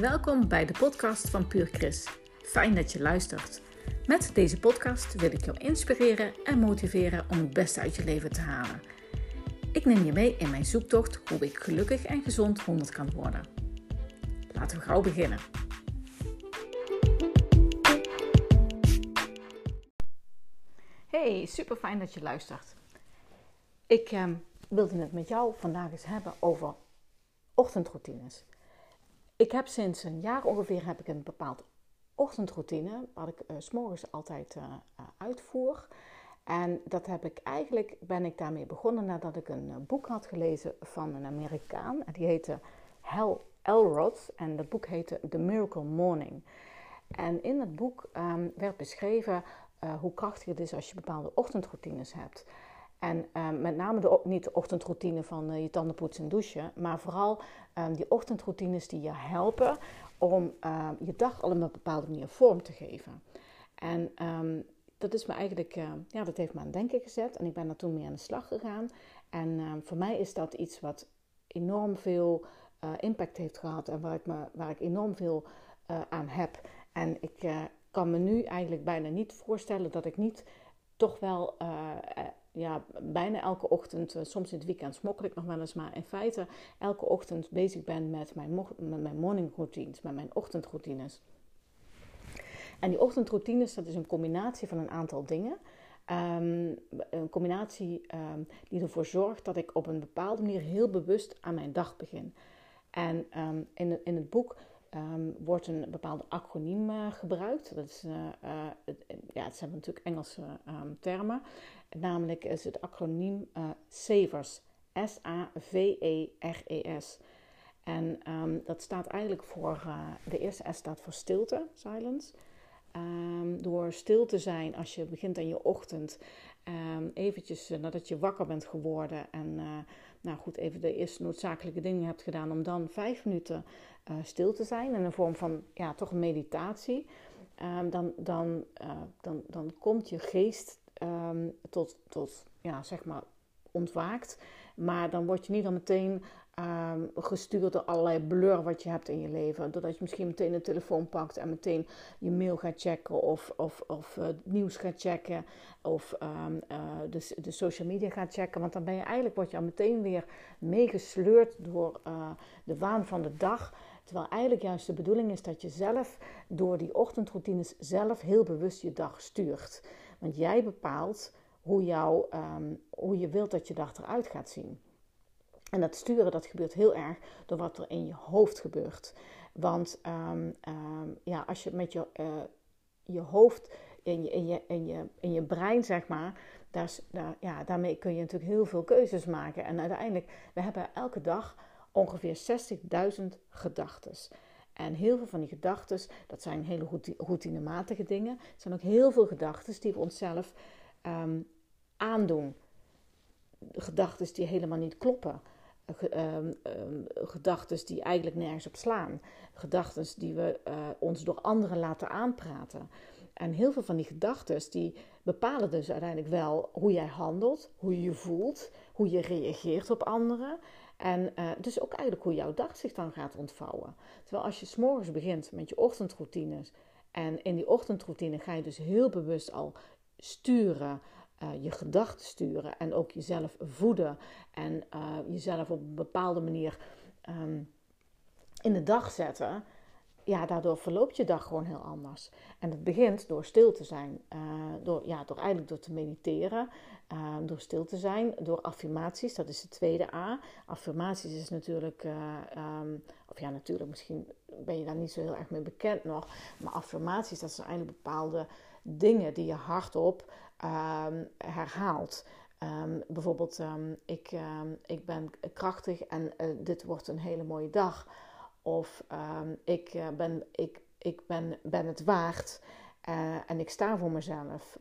Welkom bij de podcast van Puur Chris. Fijn dat je luistert. Met deze podcast wil ik jou inspireren en motiveren om het beste uit je leven te halen. Ik neem je mee in mijn zoektocht hoe ik gelukkig en gezond 100 kan worden. Laten we gauw beginnen. Hey, super fijn dat je luistert. Ik eh, wilde het met jou vandaag eens hebben over ochtendroutines. Ik heb sinds een jaar ongeveer heb ik een bepaald ochtendroutine, wat ik uh, s s'morgens altijd uh, uitvoer. En dat heb ik eigenlijk, ben ik daarmee begonnen nadat ik een boek had gelezen van een Amerikaan. Die heette Hal Elrod en dat boek heette The Miracle Morning. En in het boek um, werd beschreven hoe krachtig het is als je bepaalde ochtendroutines hebt. En uh, met name de, niet de ochtendroutine van uh, je tanden poetsen en douchen, maar vooral um, die ochtendroutines die je helpen om uh, je dag al op een bepaalde manier vorm te geven. En dat is me eigenlijk, ja, dat heeft me aan het denken gezet en ik ben daar toen mee aan de slag gegaan. En voor mij is dat iets wat enorm veel impact heeft gehad en waar ik, me, waar ik enorm veel aan heb. En ik kan me nu eigenlijk bijna niet voorstellen dat ik niet toch wel ja, bijna elke ochtend, eh, soms in het weekend smokkel ik nog wel eens, maar in feite elke ochtend bezig ben met mijn, met mijn morning routines, met mijn ochtendroutines. En die ochtendroutines, dat is een combinatie van een aantal dingen. Um, een combinatie um, die ervoor zorgt dat ik op een bepaalde manier heel bewust aan mijn dag begin. En um, in, in het boek wordt een bepaalde acroniem uh, gebruikt. Dat is, uh, uh, ja, het zijn natuurlijk Engelse termen. Namelijk is het acroniem SAVERS. S-A-V-E-R-E-S. En um, dat staat eigenlijk voor, de eerste S staat voor stilte, silence. Um, door stil te zijn als je begint aan je ochtend, um, eventjes nadat je wakker bent geworden en nou goed, even de eerste noodzakelijke dingen hebt gedaan, om dan vijf minuten stil te zijn in een vorm van ja, toch een meditatie. dan, dan, dan, dan komt je geest um, tot, tot ja, zeg maar ontwaakt. Maar dan word je niet al meteen um, gestuurd door allerlei blur wat je hebt in je leven. Doordat je misschien meteen de telefoon pakt en meteen je mail gaat checken of, of, of uh, nieuws gaat checken of um, uh, de, de social media gaat checken. Want dan ben je eigenlijk, word je al meteen weer meegesleurd door uh, de waan van de dag. Terwijl eigenlijk juist de bedoeling is dat je zelf door die ochtendroutines zelf heel bewust je dag stuurt. Want jij bepaalt hoe, um, hoe je wilt dat je dag eruit gaat zien. En dat sturen, dat gebeurt heel erg door wat er in je hoofd gebeurt. Want um, um, ja, als je met je, uh, je hoofd in je, in, je, in, je, in je brein, zeg maar, daar, daar, ja, daarmee kun je natuurlijk heel veel keuzes maken. En uiteindelijk, we hebben elke dag ongeveer 60.000 gedachten. En heel veel van die gedachten, dat zijn hele routinematige dingen. Het zijn ook heel veel gedachten die we onszelf um, aandoen. Gedachten die helemaal niet kloppen. Um, gedachten die eigenlijk nergens op slaan. Gedachten die we uh, ons door anderen laten aanpraten. En heel veel van die gedachten die bepalen dus uiteindelijk wel hoe jij handelt, hoe je je voelt, hoe je reageert op anderen. En uh, dus ook eigenlijk hoe jouw dag zich dan gaat ontvouwen. Terwijl als je s'morgens begint met je ochtendroutines. En in die ochtendroutine ga je dus heel bewust al sturen. Uh, je gedachten sturen en ook jezelf voeden. En uh, jezelf op een bepaalde manier um, in de dag zetten ja, daardoor verloopt je dag gewoon heel anders. En het begint door stil te zijn. Uh, door, ja, door eigenlijk door te mediteren. Uh, door stil te zijn. Door affirmaties. Dat is de tweede A. Affirmaties is natuurlijk... Um, of ja, natuurlijk, misschien ben je daar niet zo heel erg mee bekend nog. Maar affirmaties, dat zijn eigenlijk bepaalde dingen die je hardop um, herhaalt. Um, bijvoorbeeld, ik, ik ben krachtig en dit wordt een hele mooie dag. Of ik, uh, ben, ik, ik ben, ben het waard uh, en ik sta voor mezelf.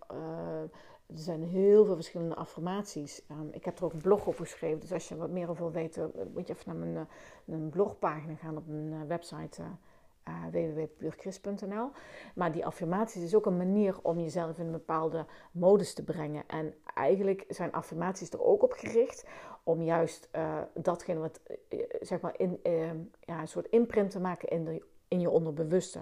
Er zijn heel veel verschillende affirmaties. Ik heb er ook een blog over geschreven. Dus als je wat meer over wil weten, moet je even naar mijn, blogpagina gaan op mijn website www.puurchrist.nl. Maar die affirmaties is ook een manier om jezelf in een bepaalde modus te brengen. En eigenlijk zijn affirmaties er ook op gericht om juist uh, datgene wat, uh, zeg maar, in, uh, ja, een soort imprint te maken in de in je onderbewuste.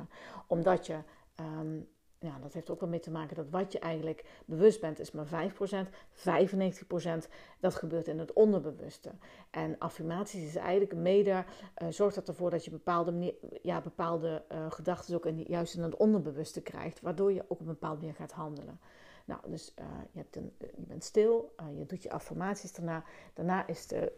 Omdat je ehm, ja, dat heeft ook wel mee te maken dat wat je eigenlijk bewust bent is maar 5%. 95% dat gebeurt in het onderbewuste. En affirmaties is eigenlijk mede, uh, zorgt dat ervoor dat je bepaalde, ja, bepaalde uh, gedachten ook in, juist in het onderbewuste krijgt. Waardoor je ook op een bepaalde manier gaat handelen. Nou, dus uh, je, hebt een, je, bent stil, uh, je doet je affirmaties daarna. Daarna is de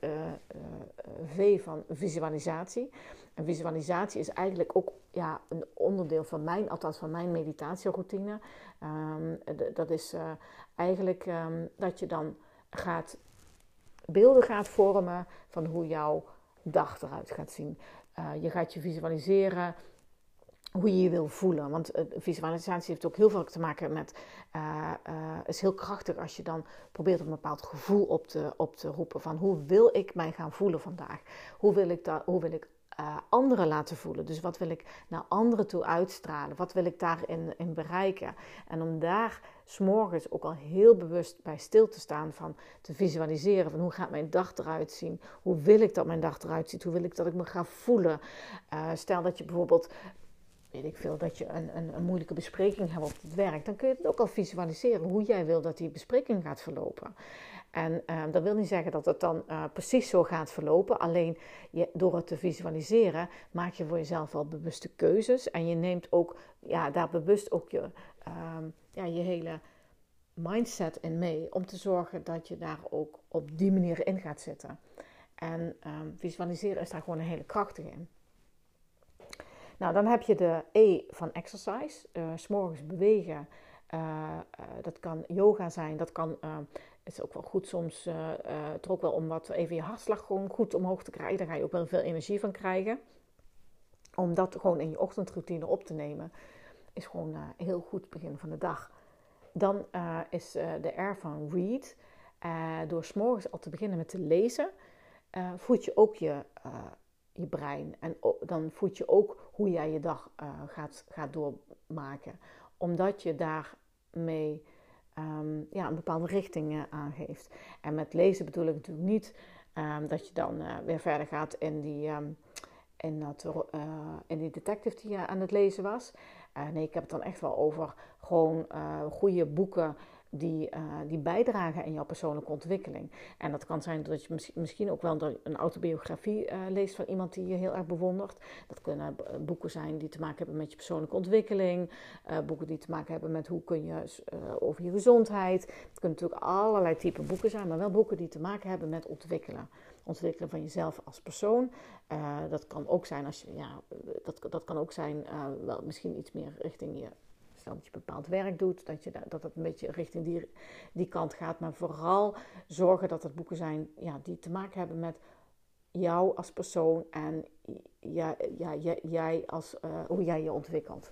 V van visualisatie. En visualisatie is eigenlijk ook ja, een onderdeel van mijn, althans van mijn meditatieroutine. Um, dat is eigenlijk um, dat je dan gaat beelden gaat vormen van hoe jouw dag eruit gaat zien. je gaat je visualiseren hoe je je wil voelen. Want uh, visualisatie heeft ook heel veel te maken met. Uh, is heel krachtig als je dan probeert een bepaald gevoel op te, op te roepen. Van hoe wil ik mij gaan voelen vandaag? Hoe wil ik, dat, hoe wil ik anderen laten voelen? Dus wat wil ik naar anderen toe uitstralen? Wat wil ik daarin in bereiken? En om daar s'morgens ook al heel bewust bij stil te staan. Van te visualiseren van hoe gaat mijn dag eruit zien? Hoe wil ik dat mijn dag eruit ziet? Hoe wil ik dat ik me ga voelen? stel dat je bijvoorbeeld ik veel, dat je een, een, een, moeilijke bespreking hebt op het werk, dan kun je het ook al visualiseren hoe jij wil dat die bespreking gaat verlopen. En uh, dat wil niet zeggen dat het dan uh, precies zo gaat verlopen. Alleen je, door het te visualiseren maak je voor jezelf wel bewuste keuzes. En je neemt ook ja, daar bewust ook je, uh, ja, je hele mindset in mee. Om te zorgen dat je daar ook op die manier in gaat zitten. En ehm, visualiseren is daar gewoon een hele krachtige in. Nou, dan heb je de E van exercise. Uh, S'morgens bewegen. Uh, uh, dat kan yoga zijn. Dat kan, is ook wel goed soms, het wel om wat even je hartslag gewoon goed omhoog te krijgen. Daar ga je ook wel veel energie van krijgen. Om dat gewoon in je ochtendroutine op te nemen, is gewoon heel goed begin van de dag. Dan is de R van read. door s'morgens al te beginnen met te lezen, voed je ook je je brein. En dan voed je ook hoe jij je dag uh, gaat, gaat doormaken. Omdat je daarmee um, ja, een bepaalde richting uh, aangeeft. En met lezen bedoel ik natuurlijk niet um, dat je dan uh, weer verder gaat in die, um, in, dat, in die detective die je aan het lezen was. nee, ik heb het dan echt wel over gewoon goede boeken die, uh, die bijdragen in jouw persoonlijke ontwikkeling. En dat kan zijn dat je misschien ook wel een autobiografie uh, leest van iemand die je heel erg bewondert. Dat kunnen boeken zijn die te maken hebben met je persoonlijke ontwikkeling, boeken die te maken hebben met hoe kun je over je gezondheid. Het kunnen natuurlijk allerlei type boeken zijn, maar wel boeken die te maken hebben met ontwikkelen. Ontwikkelen van jezelf als persoon. dat kan ook zijn als je, ja, dat, dat kan ook zijn wel misschien iets meer richting je dat je bepaald werk doet, dat, je, dat het een beetje richting die, die kant gaat. Maar vooral zorgen dat het boeken zijn ja, die te maken hebben met jou als persoon en ja, ja, jij als, uh, hoe jij je ontwikkelt.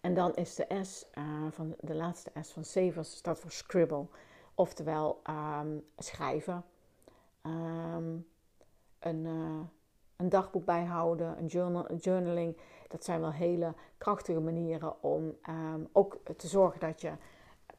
En dan is de S uh, van de laatste S van Severs staat voor scribble, oftewel um, schrijven. Um, een, uh, een dagboek bijhouden, een, journal, een journaling. Dat zijn wel hele krachtige manieren om um, ook te zorgen dat je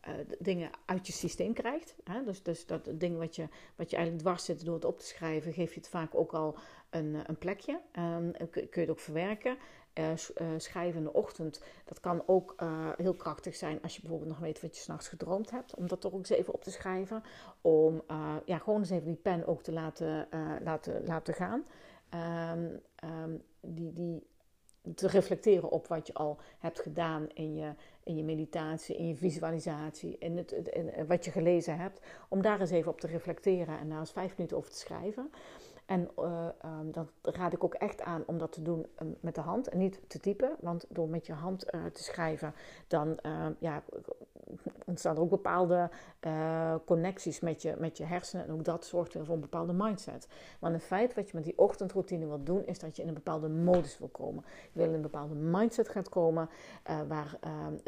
uh, dingen uit je systeem krijgt. Hè? Dus, dus dat ding wat je, wat je eigenlijk dwars zit door het op te schrijven, geef je het vaak ook al een, een plekje. Um, kun, je het ook verwerken. Uh, schrijven in de ochtend, dat kan ook heel krachtig zijn als je bijvoorbeeld nog weet wat je s'nachts gedroomd hebt. Om dat toch ook eens even op te schrijven. Om ja, gewoon eens even die pen ook te laten, laten, laten gaan. Um, die, die te reflecteren op wat je al hebt gedaan in je, in je meditatie, in je visualisatie, in, het, in wat je gelezen hebt. Om daar eens even op te reflecteren en daar eens vijf minuten over te schrijven. En uh, um, dan raad ik ook echt aan om dat te doen um, met de hand en niet te typen. Want door met je hand uh, te schrijven, dan uh, ja, ontstaan er ook bepaalde uh, connecties met je, met je hersenen. En ook dat zorgt weer voor een bepaalde mindset. Maar het feit wat je met die ochtendroutine wilt doen, is dat je in een bepaalde modus wil komen. Je wil in een bepaalde mindset gaan komen, waar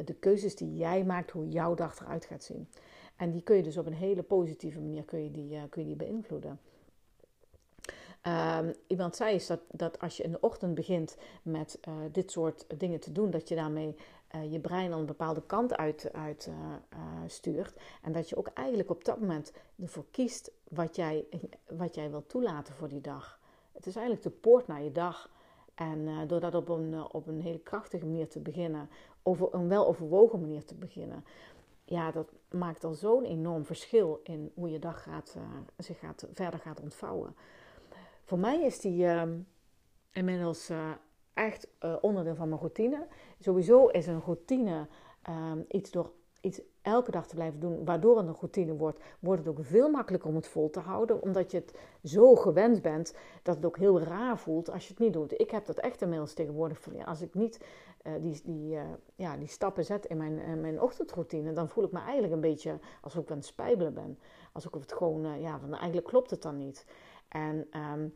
de keuzes die jij maakt, hoe jouw dag eruit gaat zien. En die kun je dus op een hele positieve manier kun je die, kun je die beïnvloeden. Um, iemand zei is dat, dat als je in de ochtend begint met uh, dit soort dingen te doen, dat je daarmee uh, je brein aan een bepaalde kant uit, uit uh, stuurt. En dat je ook eigenlijk op dat moment ervoor kiest wat jij, wat jij wilt toelaten voor die dag. Het is eigenlijk de poort naar je dag. En door dat op een, op een hele krachtige manier te beginnen, over een weloverwogen manier te beginnen, ja, dat maakt al zo'n enorm verschil in hoe je dag gaat, zich gaat, verder gaat ontvouwen. Voor mij is die ehm, inmiddels echt onderdeel van mijn routine. Sowieso is een routine ehm, iets door iets elke dag te blijven doen, waardoor het een routine wordt, wordt het ook veel makkelijker om het vol te houden. Omdat je het zo gewend bent dat het ook heel raar voelt als je het niet doet. Ik heb dat echt inmiddels tegenwoordig. Als ik niet uh, die, die, ja, die stappen zet in mijn, mijn ochtendroutine, dan voel ik me eigenlijk een beetje alsof ik aan het spijbelen ben. Alsof het gewoon, ja, van eigenlijk klopt het dan niet. En um,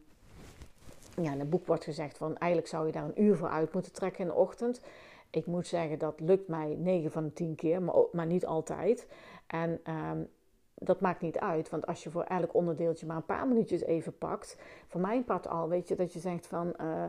ja, in het boek wordt gezegd van eigenlijk zou je daar een uur voor uit moeten trekken in de ochtend. Ik moet zeggen, dat lukt mij 9 van de 10 keer, maar, maar niet altijd. En um, dat maakt niet uit, want als je voor elk onderdeeltje maar een paar minuutjes even pakt, voor mijn part al, weet je, dat je zegt van, uh,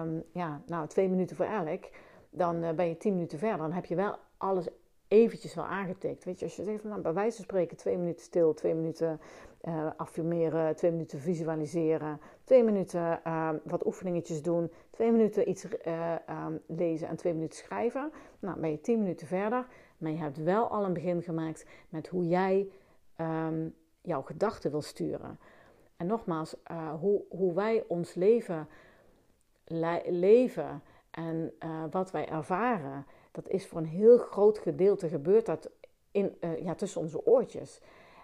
um, ja, nou, twee minuten voor elk, dan uh, ben je 10 minuten verder. Dan heb je wel alles eventjes wel aangetikt. Weet je, als je zegt van, nou, bij wijze van spreken, twee minuten stil, twee minuten uh, affirmeren, twee minuten visualiseren, twee minuten uh, wat oefeningetjes doen, twee minuten iets uh, um, lezen en twee minuten schrijven. Nou, ben je tien minuten verder, maar je hebt wel al een begin gemaakt met hoe jij um, jouw gedachten wil sturen. En nogmaals, hoe, hoe wij ons leven le leven en wat wij ervaren, dat is voor een heel groot gedeelte gebeurt dat in, ja, tussen onze oortjes.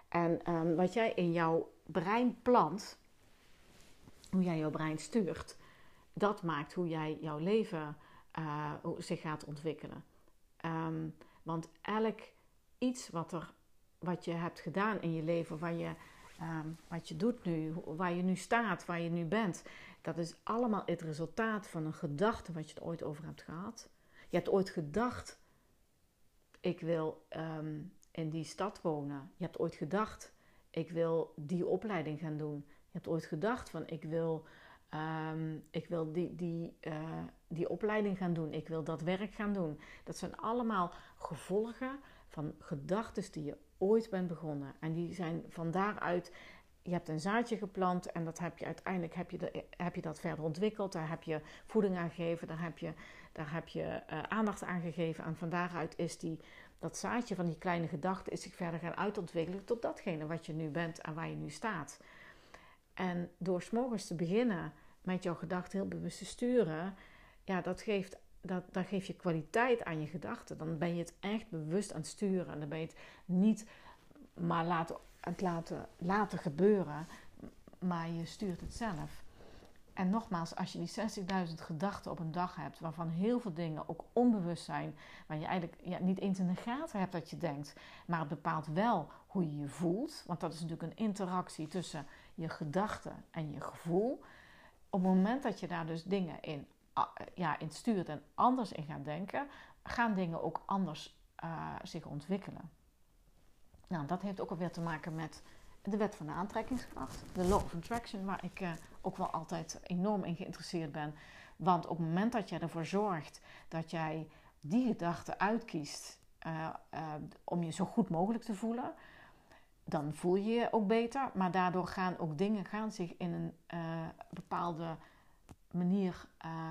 En um, wat jij in jouw brein plant, hoe jij jouw brein stuurt, dat maakt hoe jij jouw leven uh, zich gaat ontwikkelen. Um, want elk iets wat, er, wat je hebt gedaan in je leven, waar je, um, wat je doet nu, waar je nu staat, waar je nu bent, dat is allemaal het resultaat van een gedachte wat je er ooit over hebt gehad. Je hebt ooit gedacht, ik wil um, in die stad wonen. Je hebt ooit gedacht, ik wil die opleiding gaan doen. Je hebt ooit gedacht van, ik wil, um, ik wil die, die, uh, die opleiding gaan doen. Ik wil dat werk gaan doen. Dat zijn allemaal gevolgen van gedachten die je ooit bent begonnen. En die zijn van daaruit je hebt een zaadje geplant en dat heb je uiteindelijk heb je, de, heb je dat verder ontwikkeld. Daar heb je voeding aan gegeven, daar heb je, daar heb je uh, aandacht aan gegeven. En van daaruit is die dat zaadje van die kleine gedachte is zich verder gaan uitontwikkelen tot datgene wat je nu bent en waar je nu staat. En door s'morgens te beginnen met jouw gedachten heel bewust te sturen, ja, dat geeft, dat, dat geeft je kwaliteit aan je gedachten. Dan ben je het echt bewust aan het sturen. En dan ben je het niet maar laten, het laten, laten gebeuren, maar je stuurt het zelf. En nogmaals, als je die 60.000 gedachten op een dag hebt, waarvan heel veel dingen ook onbewust zijn, waar je eigenlijk ja, niet eens in de gaten hebt dat je denkt, maar het bepaalt wel hoe je je voelt, want dat is natuurlijk een interactie tussen je gedachten en je gevoel. Op het moment dat je daar dus dingen in, ja, in stuurt en anders in gaat denken, gaan dingen ook anders uh, zich ontwikkelen. Nou, dat heeft ook alweer te maken met de wet van de aantrekkingskracht, de law of attraction, waar ik uh, ook wel altijd enorm in geïnteresseerd ben. Want op het moment dat jij ervoor zorgt dat jij die gedachte uitkiest uh, uh, om je zo goed mogelijk te voelen, dan voel je je ook beter. Maar daardoor gaan ook dingen gaan zich in een bepaalde manier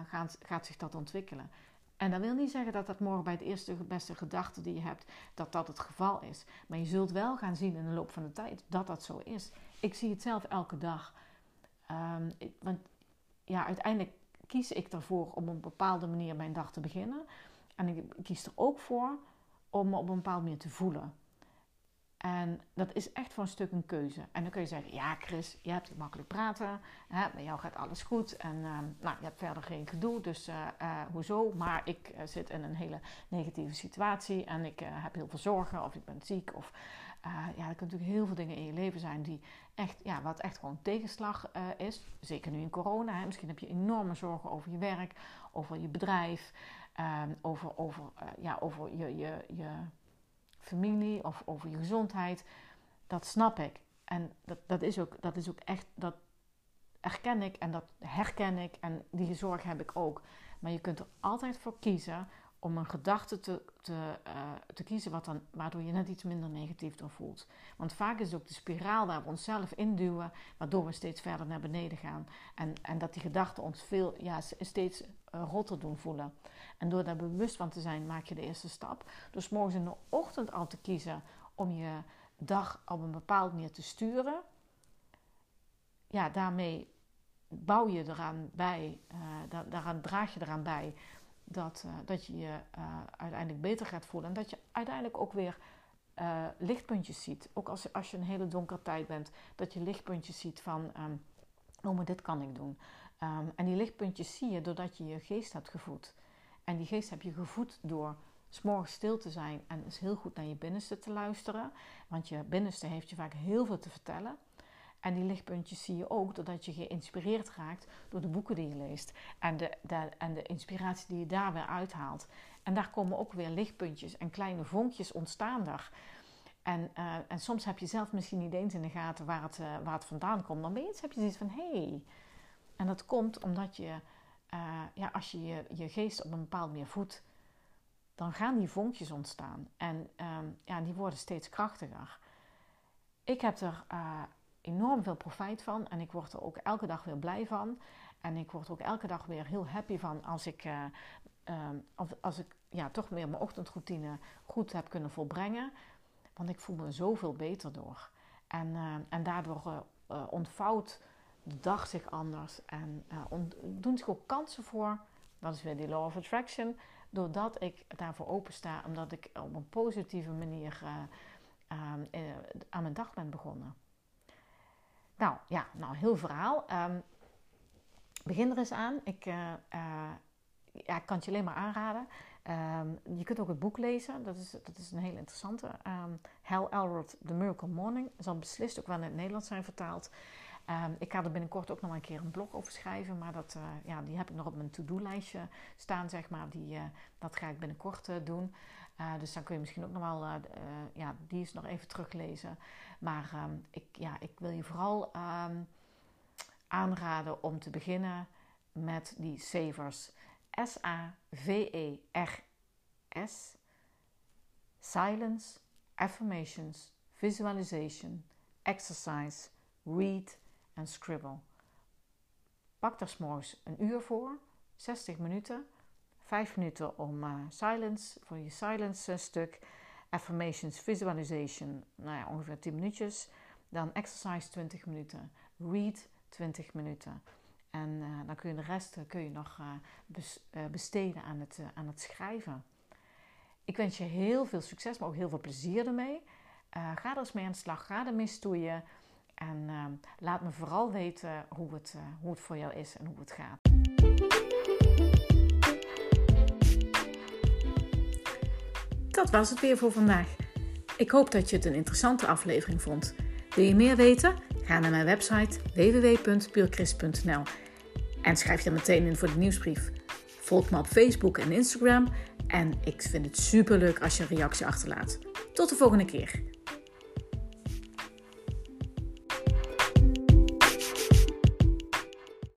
gaan, gaat zich dat ontwikkelen. En dat wil niet zeggen dat dat morgen bij het eerste beste gedachte die je hebt, dat dat het geval is. Maar je zult wel gaan zien in de loop van de tijd dat dat zo is. Ik zie het zelf elke dag. Um, want ja, uiteindelijk kies ik ervoor om op een bepaalde manier mijn dag te beginnen. En ik kies er ook voor om me op een bepaalde manier te voelen. En dat is echt voor een stuk een keuze. En dan kun je zeggen, ja Chris, je hebt makkelijk praten. Hè, bij jou gaat alles goed. En uh, nou, je hebt verder geen gedoe, dus uh, uh, hoezo? Maar ik zit in een hele negatieve situatie. En ik heb heel veel zorgen. Of ik ben ziek. Of ja, er kunnen natuurlijk heel veel dingen in je leven zijn die echt, ja, wat echt gewoon tegenslag is. Zeker nu in corona. Hè. Misschien heb je enorme zorgen over je werk, over je bedrijf. Ehm, over, over, ja, over je, je, je familie of over je gezondheid. Dat snap ik. En dat, dat, is, ook, dat is ook echt, dat erken ik en dat herken ik en die zorg heb ik ook. Maar je kunt er altijd voor kiezen om een gedachte te, te, uh, te kiezen wat dan, waardoor je net iets minder negatief door voelt. Want vaak is het ook de spiraal waar we onszelf induwen, waardoor we steeds verder naar beneden gaan. En, en dat die gedachten ons veel, ja, steeds uh, rotter doen voelen. En door daar bewust van te zijn, maak je de eerste stap. Dus morgens in de ochtend al te kiezen om je dag op een bepaald manier te sturen. Ja, daarmee bouw je eraan bij, uh, daaraan draag je eraan bij dat, uh, dat je je uh, uiteindelijk beter gaat voelen. En dat je uiteindelijk ook weer uh, lichtpuntjes ziet. Ook als, als je een hele donkere tijd bent, dat je lichtpuntjes ziet van, um, oh maar dit kan ik doen. Um, en die lichtpuntjes zie je doordat je je geest hebt gevoed. En die geest heb je gevoed door s'morgens stil te zijn en is heel goed naar je binnenste te luisteren. Want je binnenste heeft je vaak heel veel te vertellen. En die lichtpuntjes zie je ook doordat je geïnspireerd raakt door de boeken die je leest. En de, en de inspiratie die je daar weer uithaalt. En daar komen ook weer lichtpuntjes en kleine vonkjes ontstaan daar. En, uh, en soms heb je zelf misschien niet eens in de gaten waar het, uh, waar het vandaan komt. Ben je, heb je zoiets van, hé. Hey. En dat komt omdat je, uh, ja, als je, je je geest op een bepaalde manier voedt, dan gaan die vonkjes ontstaan. En um, ja, die worden steeds krachtiger. Ik heb er enorm veel profijt van. En ik word er ook elke dag weer blij van. En ik word ook elke dag weer heel happy van als ik, uh, uh, als ik ja, toch weer mijn ochtendroutine goed heb kunnen volbrengen. Want ik voel me zoveel beter door. En, uh, en daardoor ontvouwt de dag zich anders. En doen zich ook kansen voor. Dat is weer die law of attraction. Doordat ik daarvoor opensta. Omdat ik op een positieve manier aan mijn dag ben begonnen. Nou ja, nou heel verhaal. Um, begin er eens aan. Ik, uh, uh, ja, ik kan het je alleen maar aanraden. Um, je kunt ook het boek lezen. Dat is, dat is een hele interessante. Um, Hal Elrod, The Miracle Morning. Zal beslist ook wel in het Nederlands zijn vertaald. Ik ga er binnenkort ook nog een keer een blog over schrijven. Maar dat, uh, ja, die heb ik nog op mijn to-do-lijstje staan, zeg maar. Die, dat ga ik binnenkort doen. Uh, dus dan kun je misschien ook nog wel, uh, ja, die is nog even teruglezen. Maar um, ik, ja, ik wil je vooral um, aanraden om te beginnen met die savers. S-A-V-E-R-S. Silence, affirmations, visualization, exercise, read en scribble. Pak daar s'morgens een uur voor, 60 minuten. 5 minuten om uh, silence, voor je silence stuk. Affirmations, visualization, nou ja, ongeveer 10 minuutjes. Dan exercise 20 minuten. Read 20 minuten. En uh, dan kun je de rest kun je nog bes, besteden aan het, aan het schrijven. Ik wens je heel veel succes, maar ook heel veel plezier ermee. ga er eens mee aan de slag. Ga ermee stoeien. En laat me vooral weten hoe het, hoe het voor jou is en hoe het gaat. Dat was het weer voor vandaag. Ik hoop dat je het een interessante aflevering vond. Wil je meer weten? Ga naar mijn website www.puurchrist.nl en schrijf je meteen in voor de nieuwsbrief. Volg me op Facebook en Instagram en ik vind het super leuk als je een reactie achterlaat. Tot de volgende keer.